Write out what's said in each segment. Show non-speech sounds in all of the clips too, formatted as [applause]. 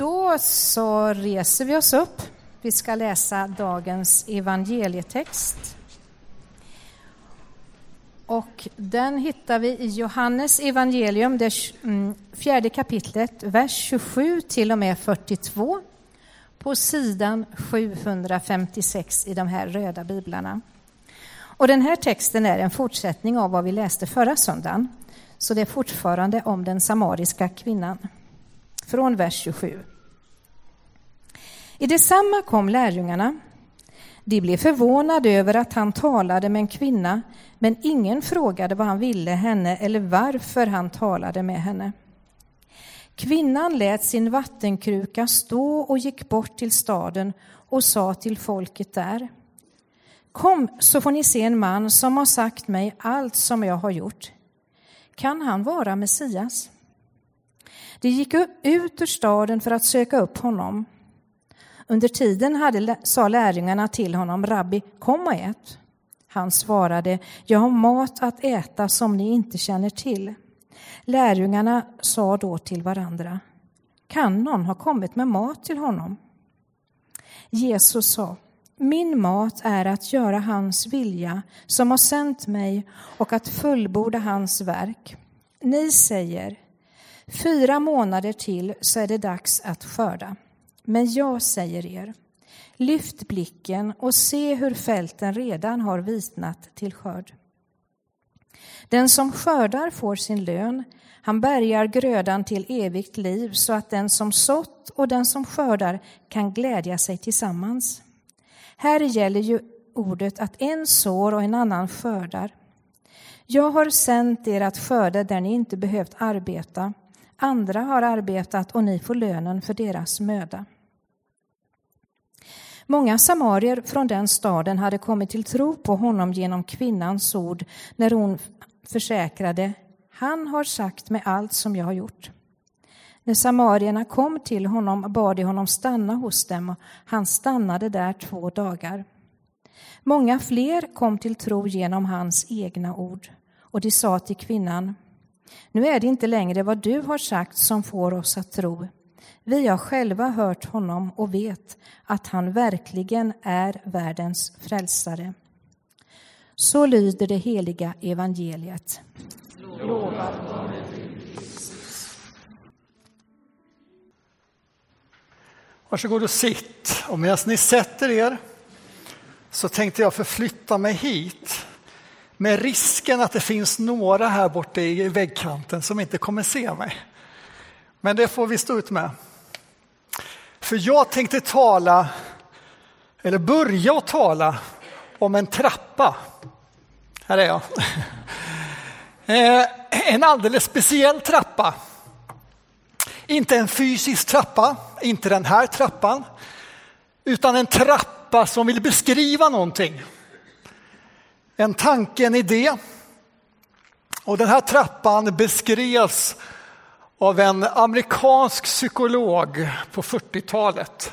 Då så reser vi oss upp. Vi ska läsa dagens evangelietext. Och den hittar vi i Johannes evangelium, det mm, fjärde kapitlet, vers 27 till och med 42 på sidan 756 i de här röda biblarna. Och den här texten är en fortsättning av vad vi läste förra söndagen, så det är fortfarande om den samariska kvinnan. Från vers 27. I detsamma kom lärjungarna. De blev förvånade över att han talade med en kvinna, men ingen frågade vad han ville henne eller varför han talade med henne. Kvinnan lät sin vattenkruka stå och gick bort till staden och sa till folket där. Kom så får ni se en man som har sagt mig allt som jag har gjort. Kan han vara Messias? De gick ut ur staden för att söka upp honom. Under tiden hade, sa lärjungarna till honom, Rabbi, kom och ät. Han svarade, jag har mat att äta som ni inte känner till. Lärjungarna sa då till varandra, kan någon ha kommit med mat till honom? Jesus sa, min mat är att göra hans vilja som har sänt mig och att fullborda hans verk. Ni säger, fyra månader till så är det dags att skörda. Men jag säger er, lyft blicken och se hur fälten redan har vitnat till skörd. Den som skördar får sin lön, han bärgar grödan till evigt liv så att den som sått och den som skördar kan glädja sig tillsammans. Här gäller ju ordet att en sår och en annan skördar. Jag har sänt er att skörda där ni inte behövt arbeta. Andra har arbetat och ni får lönen för deras möda. Många samarier från den staden hade kommit till tro på honom genom kvinnans ord när hon försäkrade han har sagt mig allt som jag har gjort. När samarierna kom till honom bad de honom stanna hos dem och han stannade där två dagar. Många fler kom till tro genom hans egna ord och de sa till kvinnan nu är det inte längre vad du har sagt som får oss att tro. Vi har själva hört honom och vet att han verkligen är världens frälsare. Så lyder det heliga evangeliet. Lovad Varsågod och sitt. Och medan ni sätter er så tänkte jag förflytta mig hit med risken att det finns några här borta i väggkanten som inte kommer se mig. Men det får vi stå ut med. För jag tänkte tala, eller börja att tala om en trappa. Här är jag. [laughs] Eh, en alldeles speciell trappa. Inte en fysisk trappa, inte den här trappan, utan en trappa som vill beskriva någonting. En tanke, en idé. Och den här trappan beskrevs av en amerikansk psykolog på 40-talet.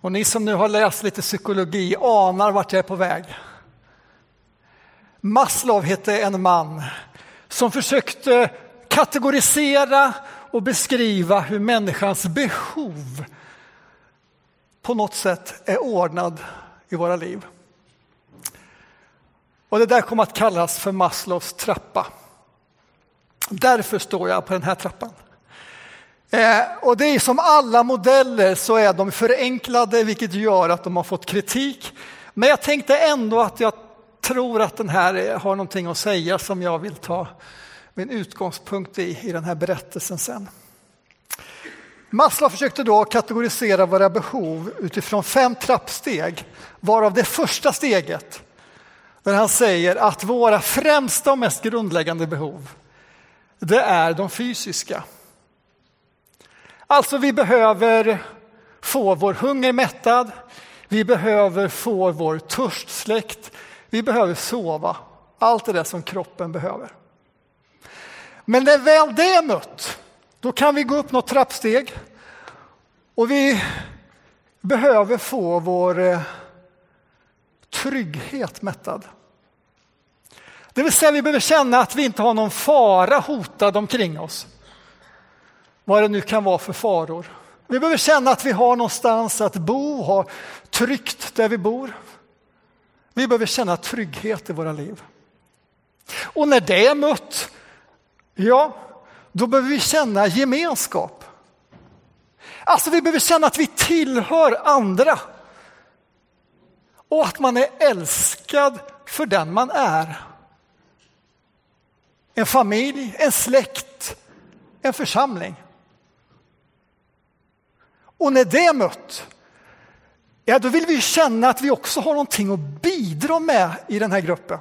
Och ni som nu har läst lite psykologi anar vart jag är på väg. Maslow hette en man som försökte kategorisera och beskriva hur människans behov på något sätt är ordnad i våra liv. Och det där kom att kallas för Maslows trappa. Därför står jag på den här trappan. Eh, och det är som alla modeller så är de förenklade vilket gör att de har fått kritik. Men jag tänkte ändå att jag tror att den här har någonting att säga som jag vill ta min utgångspunkt i, i den här berättelsen sen. Maslow försökte då kategorisera våra behov utifrån fem trappsteg, varav det första steget, där han säger att våra främsta och mest grundläggande behov, det är de fysiska. Alltså vi behöver få vår hunger mättad, vi behöver få vår törst släckt, vi behöver sova. Allt det där som kroppen behöver. Men när väl det är mött, då kan vi gå upp något trappsteg och vi behöver få vår eh, trygghet mättad. Det vill säga vi behöver känna att vi inte har någon fara hotad omkring oss. Vad det nu kan vara för faror. Vi behöver känna att vi har någonstans att bo, ha tryggt där vi bor. Vi behöver känna trygghet i våra liv. Och när det är mött, ja, då behöver vi känna gemenskap. Alltså vi behöver känna att vi tillhör andra. Och att man är älskad för den man är. En familj, en släkt, en församling. Och när det är mött, ja då vill vi känna att vi också har någonting att bidra med i den här gruppen.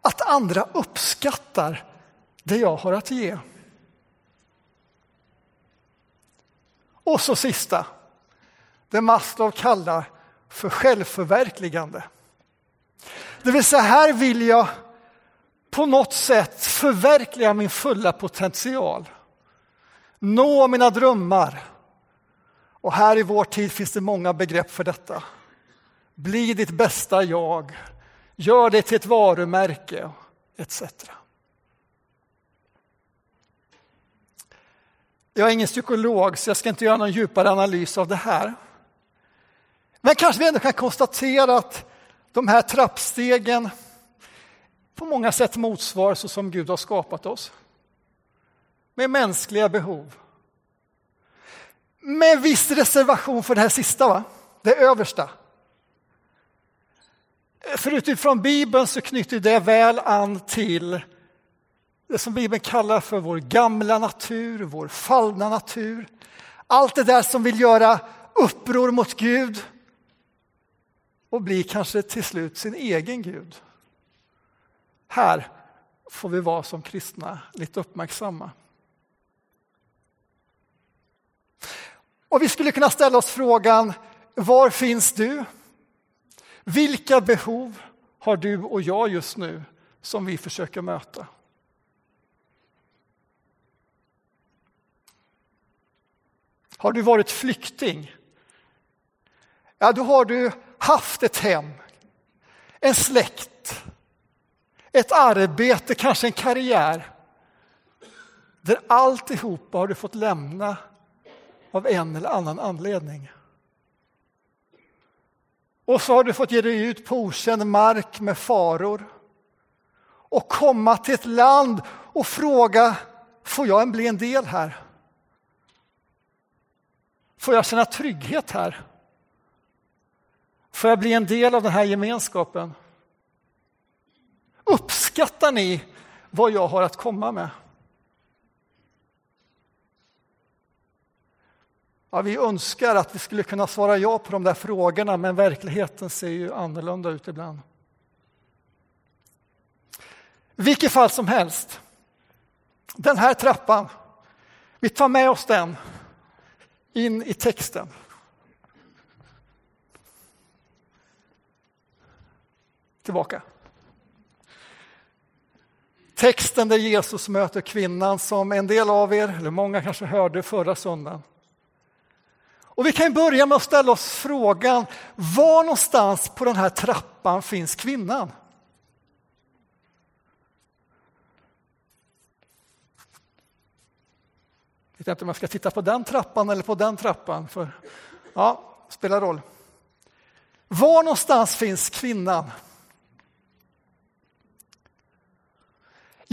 Att andra uppskattar det jag har att ge. Och så sista, det Maslow kallar för självförverkligande. Det vill säga, här vill jag på något sätt förverkliga min fulla potential. Nå mina drömmar. Och här i vår tid finns det många begrepp för detta. Bli ditt bästa jag. Gör det till ett varumärke etc. Jag är ingen psykolog så jag ska inte göra någon djupare analys av det här. Men kanske vi ändå kan konstatera att de här trappstegen på många sätt motsvarar så som Gud har skapat oss. Med mänskliga behov. Med viss reservation för det här sista, va? det översta. För utifrån Bibeln så knyter det väl an till det som Bibeln kallar för vår gamla natur, vår fallna natur. Allt det där som vill göra uppror mot Gud och blir kanske till slut sin egen Gud. Här får vi vara som kristna lite uppmärksamma. Och vi skulle kunna ställa oss frågan, var finns du? Vilka behov har du och jag just nu som vi försöker möta? Har du varit flykting? Ja, då har du haft ett hem, en släkt, ett arbete, kanske en karriär. Där alltihopa har du fått lämna av en eller annan anledning. Och så har du fått ge dig ut på okänd mark med faror och komma till ett land och fråga, får jag bli en del här? Får jag känna trygghet här? Får jag bli en del av den här gemenskapen? Uppskattar ni vad jag har att komma med? Ja, vi önskar att vi skulle kunna svara ja på de där frågorna men verkligheten ser ju annorlunda ut ibland. vilket fall som helst, den här trappan, vi tar med oss den in i texten. Tillbaka. Texten där Jesus möter kvinnan som en del av er, eller många kanske hörde förra söndagen. Och vi kan börja med att ställa oss frågan, var någonstans på den här trappan finns kvinnan? Jag vet inte om jag ska titta på den trappan eller på den trappan, för ja, spelar roll. Var någonstans finns kvinnan?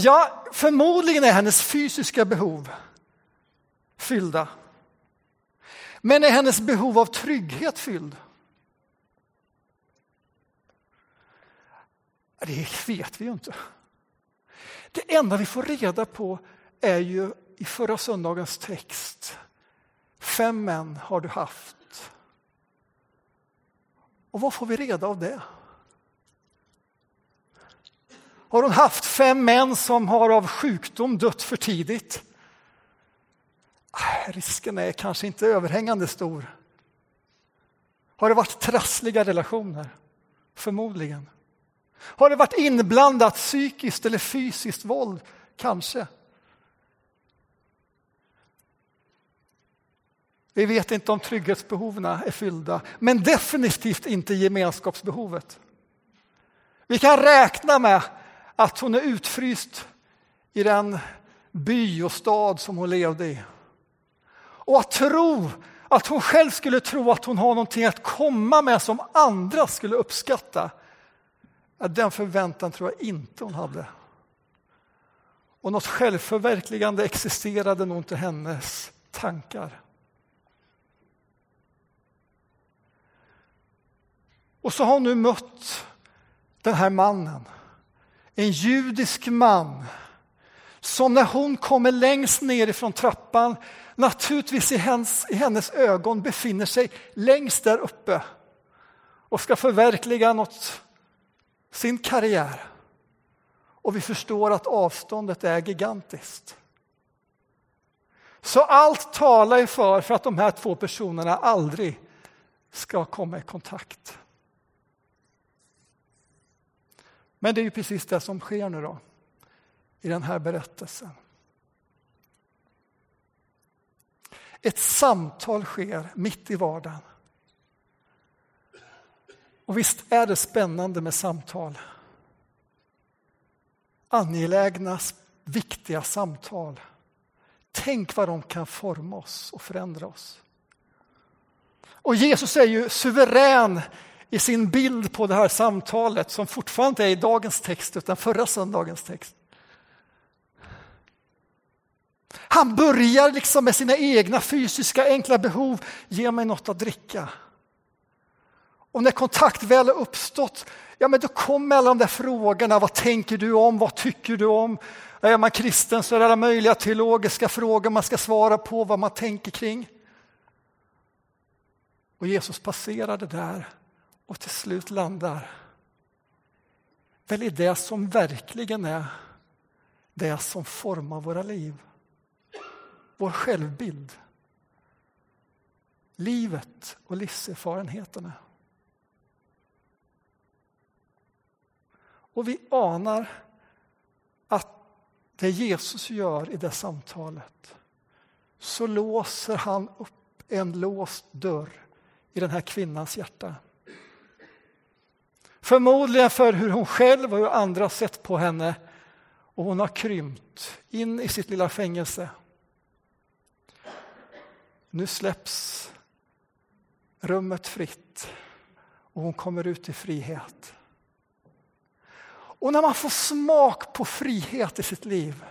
Ja, förmodligen är hennes fysiska behov fyllda. Men är hennes behov av trygghet fylld? Det vet vi ju inte. Det enda vi får reda på är ju i förra söndagens text. Fem män har du haft. Och vad får vi reda av det? Har hon haft fem män som har av sjukdom dött för tidigt? Ah, risken är kanske inte överhängande stor. Har det varit trassliga relationer? Förmodligen. Har det varit inblandat psykiskt eller fysiskt våld? Kanske. Vi vet inte om trygghetsbehoven är fyllda, men definitivt inte gemenskapsbehovet. Vi kan räkna med att hon är utfryst i den by och stad som hon levde i. Och att tro att hon själv skulle tro att hon har någonting att komma med som andra skulle uppskatta. Den förväntan tror jag inte hon hade. Och något självförverkligande existerade nog inte hennes tankar. Och så har hon nu mött den här mannen. En judisk man som när hon kommer längst ner ifrån trappan naturligtvis i hennes, i hennes ögon befinner sig längst där uppe och ska förverkliga något, sin karriär. Och vi förstår att avståndet är gigantiskt. Så allt talar för, för att de här två personerna aldrig ska komma i kontakt. Men det är ju precis det som sker nu då, i den här berättelsen. Ett samtal sker mitt i vardagen. Och visst är det spännande med samtal. Angelägna, viktiga samtal. Tänk vad de kan forma oss och förändra oss. Och Jesus är ju suverän i sin bild på det här samtalet som fortfarande inte är i dagens text utan förra söndagens text. Han börjar liksom med sina egna fysiska enkla behov. Ge mig något att dricka. Och när kontakt väl har uppstått, ja men då kommer alla de där frågorna. Vad tänker du om? Vad tycker du om? Är man kristen så är det alla möjliga teologiska frågor man ska svara på, vad man tänker kring. Och Jesus passerade där och till slut landar väl i det som verkligen är det som formar våra liv vår självbild. Livet och livserfarenheterna. Och vi anar att det Jesus gör i det samtalet så låser han upp en låst dörr i den här kvinnans hjärta. Förmodligen för hur hon själv och hur andra sett på henne och hon har krympt in i sitt lilla fängelse nu släpps rummet fritt och hon kommer ut i frihet. Och när man får smak på frihet i sitt liv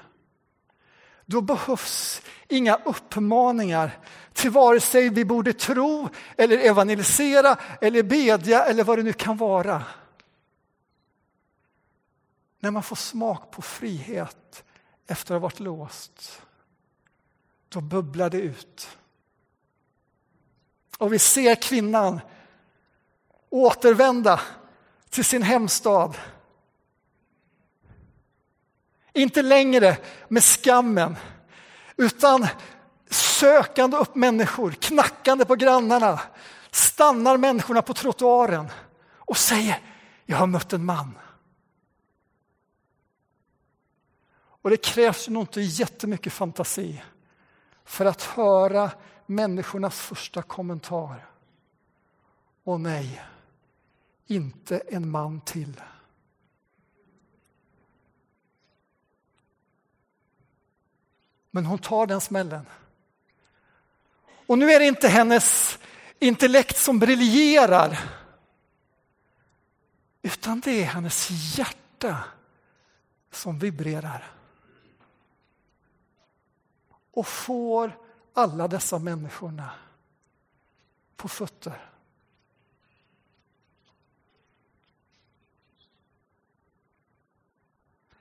då behövs inga uppmaningar till vare sig vi borde tro eller evangelisera eller bedja eller vad det nu kan vara. När man får smak på frihet efter att ha varit låst, då bubblar det ut. Och vi ser kvinnan återvända till sin hemstad. Inte längre med skammen, utan sökande upp människor, knackande på grannarna, stannar människorna på trottoaren och säger jag har mött en man. Och det krävs nog inte jättemycket fantasi för att höra människornas första kommentar. Åh nej, inte en man till. Men hon tar den smällen. Och nu är det inte hennes intellekt som briljerar utan det är hennes hjärta som vibrerar. Och får alla dessa människorna på fötter.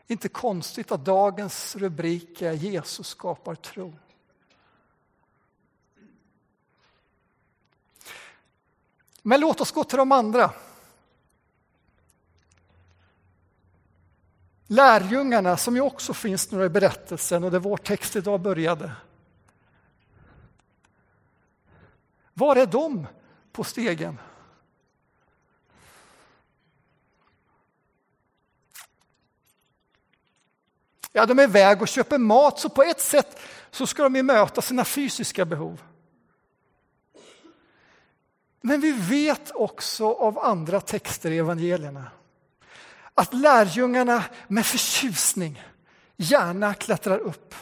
Inte konstigt att dagens rubrik är Jesus skapar tro. Men låt oss gå till de andra. Lärjungarna som ju också finns nu i berättelsen och där vår text idag började. Var är de på stegen? Ja, de är iväg och köper mat, så på ett sätt så ska de ju möta sina fysiska behov. Men vi vet också av andra texter i evangelierna att lärjungarna med förtjusning gärna klättrar upp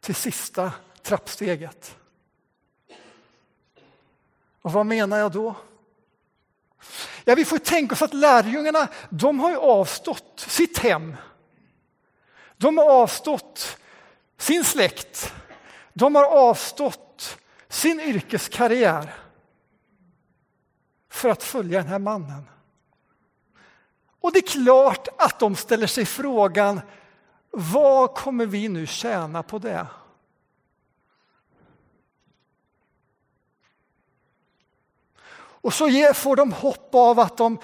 till sista trappsteget Och vad menar jag då? Ja, vi får tänka oss att lärjungarna, de har ju avstått sitt hem. De har avstått sin släkt. De har avstått sin yrkeskarriär för att följa den här mannen. Och det är klart att de ställer sig frågan, vad kommer vi nu tjäna på det? Och så får de hopp av att de,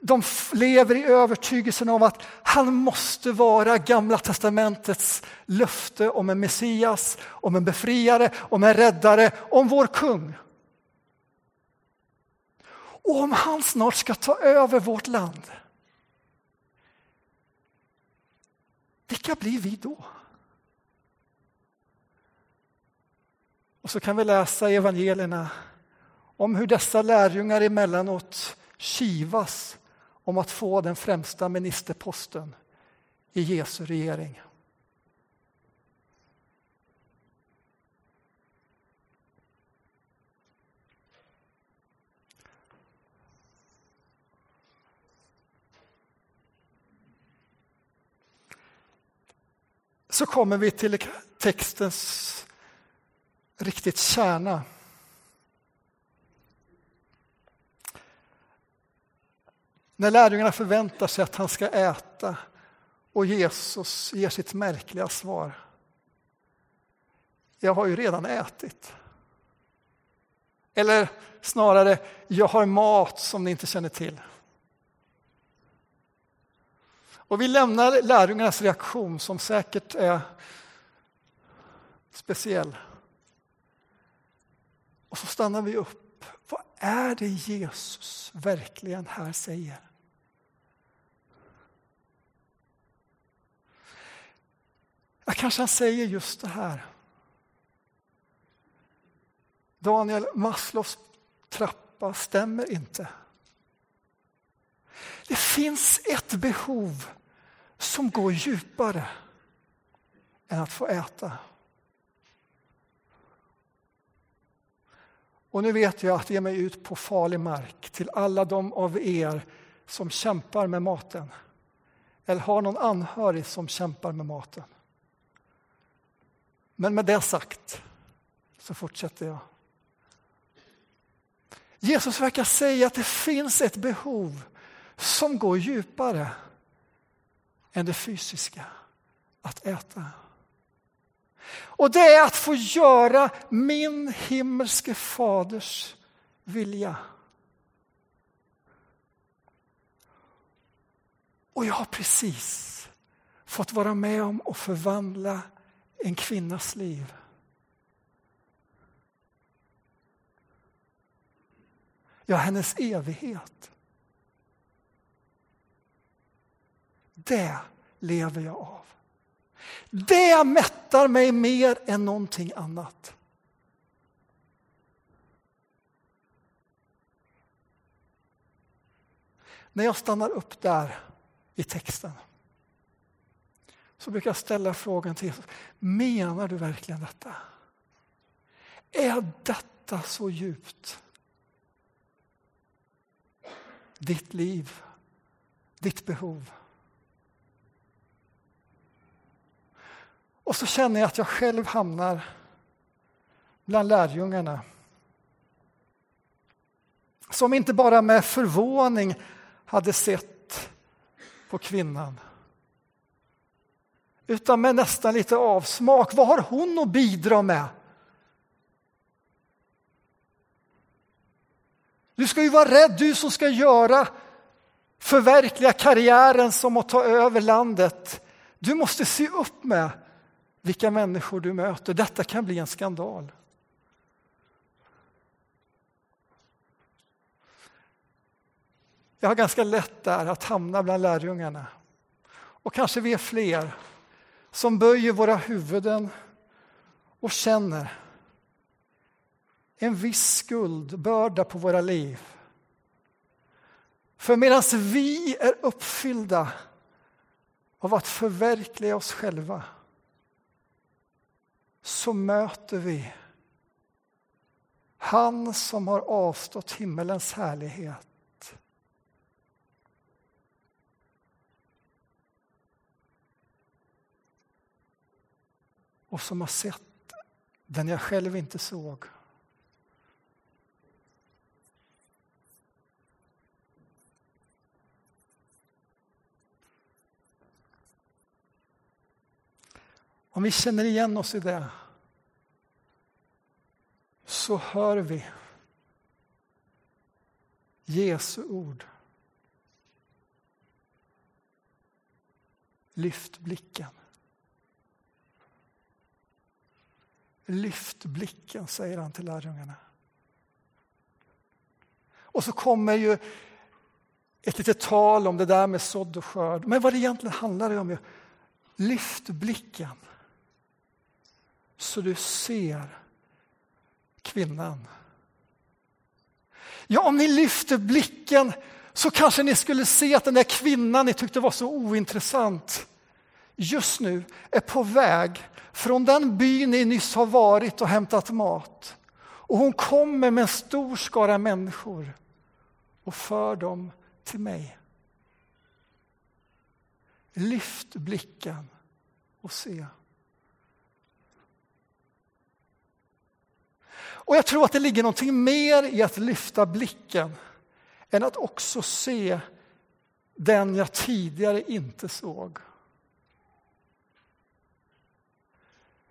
de lever i övertygelsen om att han måste vara Gamla testamentets löfte om en Messias, om en befriare, om en räddare, om vår kung. Och om han snart ska ta över vårt land, vilka blir vi då? Och så kan vi läsa i evangelierna om hur dessa lärjungar emellanåt kivas om att få den främsta ministerposten i Jesu regering. Så kommer vi till textens riktigt kärna. När lärjungarna förväntar sig att han ska äta och Jesus ger sitt märkliga svar. Jag har ju redan ätit. Eller snarare, jag har mat som ni inte känner till. Och vi lämnar lärjungarnas reaktion som säkert är speciell. Och så stannar vi upp. Vad är det Jesus verkligen här säger? Ja, kanske han säger just det här. Daniel Maslows trappa stämmer inte. Det finns ett behov som går djupare än att få äta. Och nu vet jag att ge mig ut på farlig mark till alla de av er som kämpar med maten eller har någon anhörig som kämpar med maten. Men med det sagt så fortsätter jag. Jesus verkar säga att det finns ett behov som går djupare än det fysiska, att äta. Och det är att få göra min himmelske faders vilja. Och jag har precis fått vara med om att förvandla en kvinnas liv. Ja, hennes evighet. Det lever jag av. Det mättar mig mer än någonting annat. När jag stannar upp där i texten så brukar jag ställa frågan till Jesus, menar du verkligen detta? Är detta så djupt? Ditt liv, ditt behov. Och så känner jag att jag själv hamnar bland lärjungarna som inte bara med förvåning hade sett på kvinnan utan med nästan lite avsmak. Vad har hon att bidra med? Du ska ju vara rädd, du som ska göra förverkliga karriären som att ta över landet. Du måste se upp med vilka människor du möter. Detta kan bli en skandal. Jag har ganska lätt där att hamna bland lärjungarna. Och kanske vi är fler som böjer våra huvuden och känner en viss skuldbörda på våra liv. För medan vi är uppfyllda av att förverkliga oss själva så möter vi Han som har avstått himmelens härlighet. Och som har sett den jag själv inte såg. Om vi känner igen oss i det så hör vi Jesu ord. Lyft blicken. Lyft blicken, säger han till lärjungarna. Och så kommer ju ett litet tal om det där med sådd och skörd. Men vad det egentligen handlar om är lyft blicken så du ser kvinnan. Ja, om ni lyfter blicken så kanske ni skulle se att den där kvinnan ni tyckte var så ointressant just nu är på väg från den by ni nyss har varit och hämtat mat. Och hon kommer med en stor skara människor och för dem till mig. Lyft blicken och se. Och jag tror att det ligger någonting mer i att lyfta blicken än att också se den jag tidigare inte såg.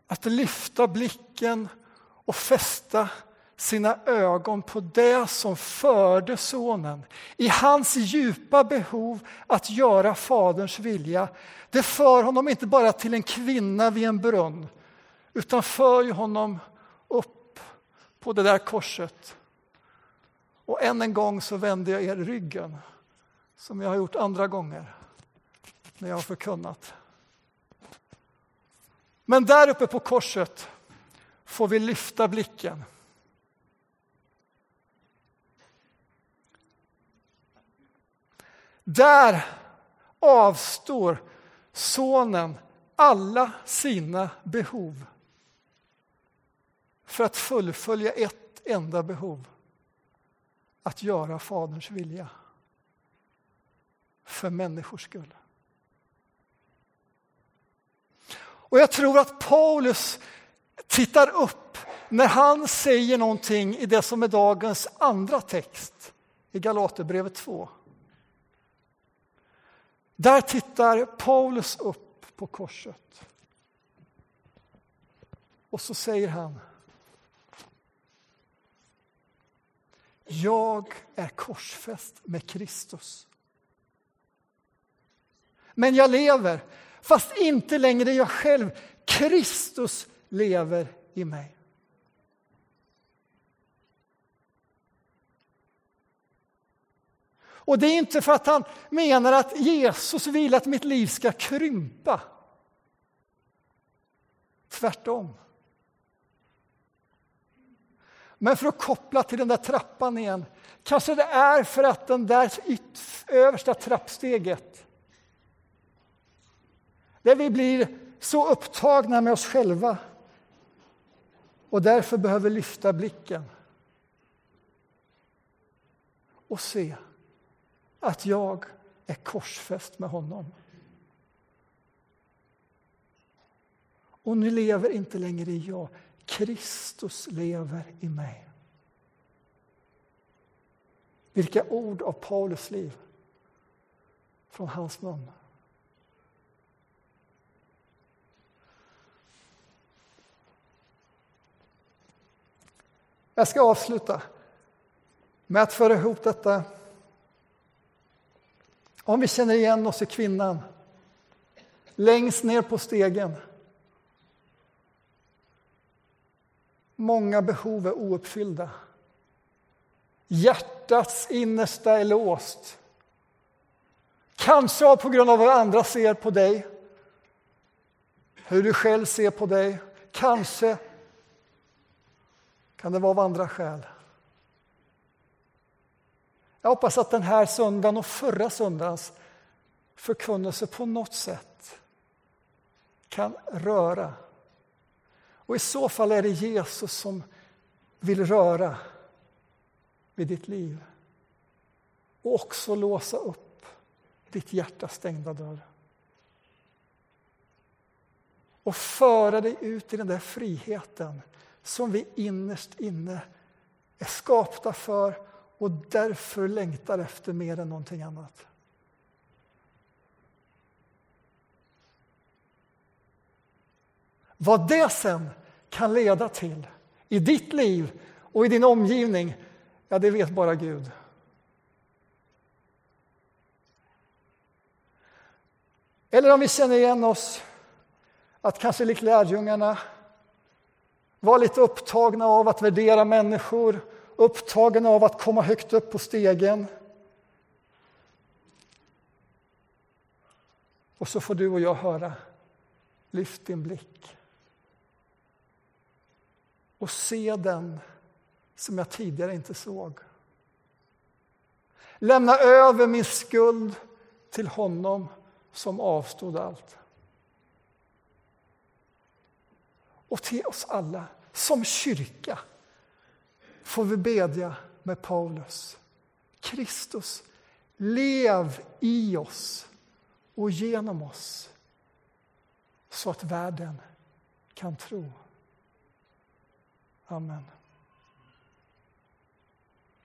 Att lyfta blicken och fästa sina ögon på det som förde sonen i hans djupa behov att göra Faderns vilja. Det för honom inte bara till en kvinna vid en brunn utan för honom upp på det där korset. Och än en gång så vände jag er ryggen som jag har gjort andra gånger när jag har förkunnat. Men där uppe på korset får vi lyfta blicken. Där avstår sonen alla sina behov för att fullfölja ett enda behov. Att göra Faderns vilja. För människors skull. Och jag tror att Paulus tittar upp när han säger någonting i det som är dagens andra text i Galaterbrevet 2. Där tittar Paulus upp på korset. Och så säger han Jag är korsfäst med Kristus. Men jag lever, fast inte längre jag själv. Kristus lever i mig. Och det är inte för att han menar att Jesus vill att mitt liv ska krympa. Tvärtom. Men för att koppla till den där trappan igen, kanske det är för att den där översta trappsteget där vi blir så upptagna med oss själva och därför behöver lyfta blicken och se att jag är korsfäst med honom. Och nu lever inte längre jag, Kristus lever i mig. Vilka ord av Paulus liv från hans mun. Jag ska avsluta med att föra ihop detta. Om vi känner igen oss i kvinnan längst ner på stegen Många behov är ouppfyllda. Hjärtats innersta är låst. Kanske på grund av vad andra ser på dig, hur du själv ser på dig. Kanske kan det vara av andra skäl. Jag hoppas att den här söndagen och förra söndagens förkunnelse på något sätt kan röra och i så fall är det Jesus som vill röra vid ditt liv och också låsa upp ditt hjärtas stängda dörr. Och föra dig ut i den där friheten som vi innerst inne är skapta för och därför längtar efter mer än någonting annat. Vad det sen kan leda till i ditt liv och i din omgivning, ja, det vet bara Gud. Eller om vi känner igen oss, att kanske likt lärjungarna var lite upptagna av att värdera människor, upptagna av att komma högt upp på stegen. Och så får du och jag höra, lyft din blick och se den som jag tidigare inte såg. Lämna över min skuld till honom som avstod allt. Och till oss alla, som kyrka, får vi bedja med Paulus. Kristus, lev i oss och genom oss så att världen kan tro. Amen.